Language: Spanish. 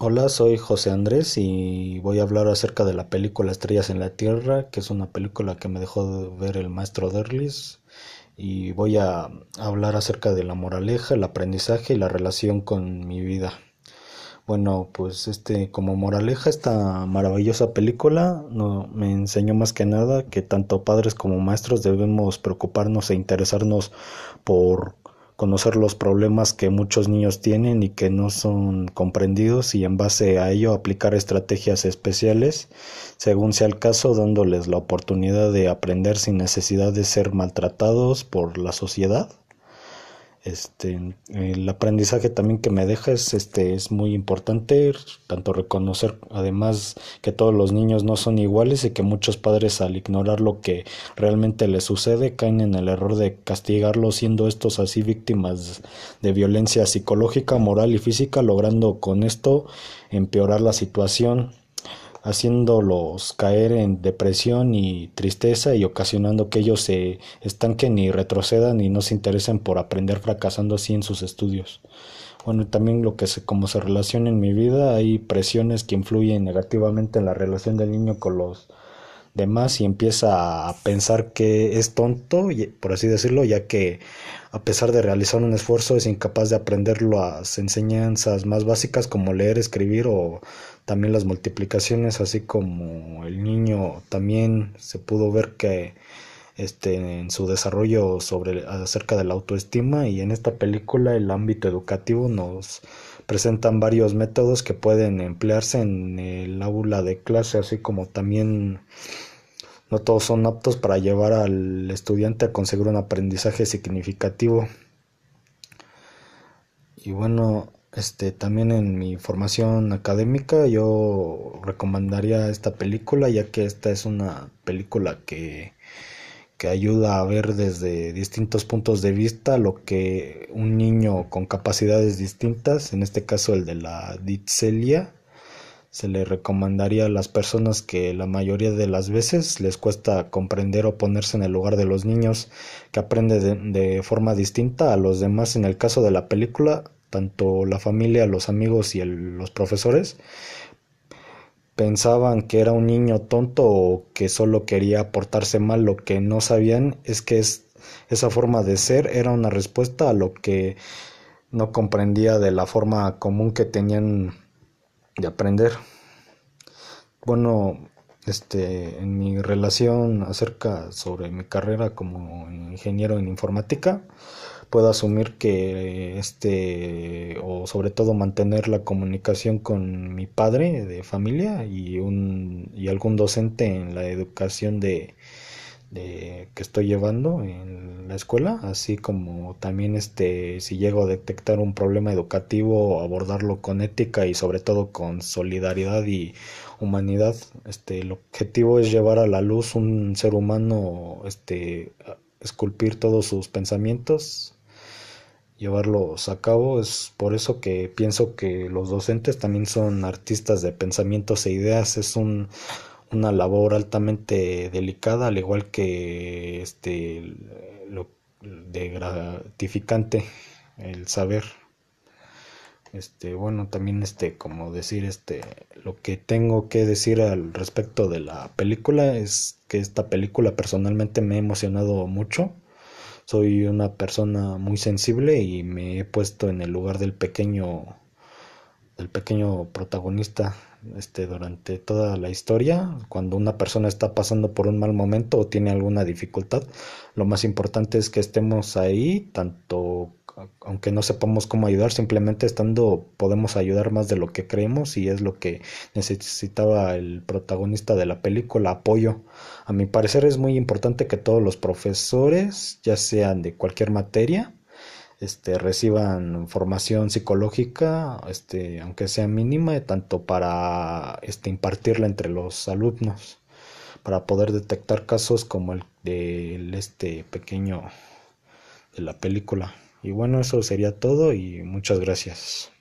Hola, soy José Andrés y voy a hablar acerca de la película Estrellas en la Tierra, que es una película que me dejó ver el maestro Derlis. Y voy a hablar acerca de la moraleja, el aprendizaje y la relación con mi vida. Bueno, pues este, como moraleja, esta maravillosa película no, me enseñó más que nada que tanto padres como maestros debemos preocuparnos e interesarnos por conocer los problemas que muchos niños tienen y que no son comprendidos y en base a ello aplicar estrategias especiales según sea el caso dándoles la oportunidad de aprender sin necesidad de ser maltratados por la sociedad este, el aprendizaje también que me deja es, este, es muy importante, tanto reconocer además que todos los niños no son iguales y que muchos padres al ignorar lo que realmente les sucede caen en el error de castigarlos siendo estos así víctimas de violencia psicológica, moral y física, logrando con esto empeorar la situación haciéndolos caer en depresión y tristeza y ocasionando que ellos se estanquen y retrocedan y no se interesen por aprender fracasando así en sus estudios. Bueno, también lo que se, como se relaciona en mi vida, hay presiones que influyen negativamente en la relación del niño con los demás y empieza a pensar que es tonto, por así decirlo, ya que a pesar de realizar un esfuerzo es incapaz de aprender las enseñanzas más básicas como leer, escribir o también las multiplicaciones, así como el niño también se pudo ver que este en su desarrollo sobre acerca de la autoestima y en esta película el ámbito educativo nos presentan varios métodos que pueden emplearse en el aula de clase así como también no todos son aptos para llevar al estudiante a conseguir un aprendizaje significativo. Y bueno, este también en mi formación académica yo recomendaría esta película ya que esta es una película que que ayuda a ver desde distintos puntos de vista lo que un niño con capacidades distintas, en este caso el de la ditselia, se le recomendaría a las personas que la mayoría de las veces les cuesta comprender o ponerse en el lugar de los niños que aprenden de, forma distinta a los demás. En el caso de la película, tanto la familia, los amigos y los profesores pensaban que era un niño tonto o que solo quería portarse mal. Lo que no sabían es que es, esa forma de ser era una respuesta a lo que no comprendía de la forma común que tenían de aprender. Bueno, este, en mi relación acerca sobre mi carrera como ingeniero en informática, puedo asumir que este, o sobre todo mantener la comunicación con mi padre de familia y un, y algún docente en la educación de, que estoy llevando en la escuela, así como también este si llego a detectar un problema educativo, abordarlo con ética y sobre todo con solidaridad y humanidad. Este el objetivo es llevar a la luz un ser humano, este esculpir todos sus pensamientos, llevarlos a cabo. Es por eso que pienso que los docentes también son artistas de pensamientos e ideas. Es un una labor altamente delicada, al igual que este lo de gratificante el saber. Este, bueno, también este como decir este lo que tengo que decir al respecto de la película es que esta película personalmente me ha emocionado mucho. Soy una persona muy sensible y me he puesto en el lugar del pequeño del pequeño protagonista este, durante toda la historia, cuando una persona está pasando por un mal momento o tiene alguna dificultad, lo más importante es que estemos ahí, tanto aunque no sepamos cómo ayudar, simplemente estando podemos ayudar más de lo que creemos y es lo que necesitaba el protagonista de la película, apoyo. A mi parecer es muy importante que todos los profesores, ya sean de cualquier materia, este, reciban formación psicológica, este, aunque sea mínima, tanto para este, impartirla entre los alumnos, para poder detectar casos como el de este pequeño de la película. Y bueno, eso sería todo y muchas gracias.